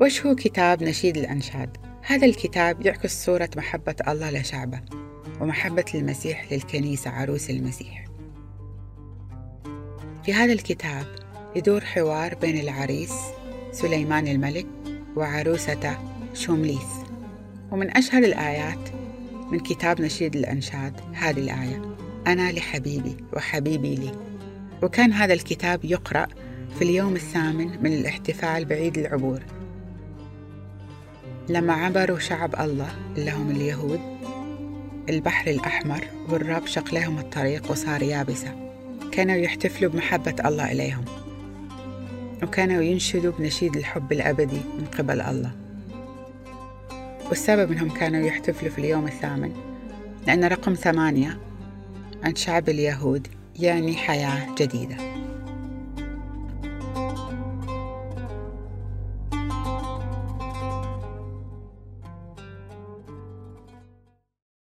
وش هو كتاب نشيد الأنشاد؟ هذا الكتاب يعكس صورة محبة الله لشعبه ومحبة المسيح للكنيسة عروس المسيح. في هذا الكتاب يدور حوار بين العريس سليمان الملك وعروسته شومليث. ومن أشهر الآيات من كتاب نشيد الأنشاد هذه الآية أنا لحبيبي وحبيبي لي. وكان هذا الكتاب يقرأ في اليوم الثامن من الاحتفال بعيد العبور. لما عبروا شعب الله اللي هم اليهود البحر الأحمر والرب شق لهم الطريق وصار يابسة. كانوا يحتفلوا بمحبة الله إليهم وكانوا ينشدوا بنشيد الحب الأبدي من قبل الله. والسبب أنهم كانوا يحتفلوا في اليوم الثامن لأن رقم ثمانية عند شعب اليهود يعني حياة جديدة.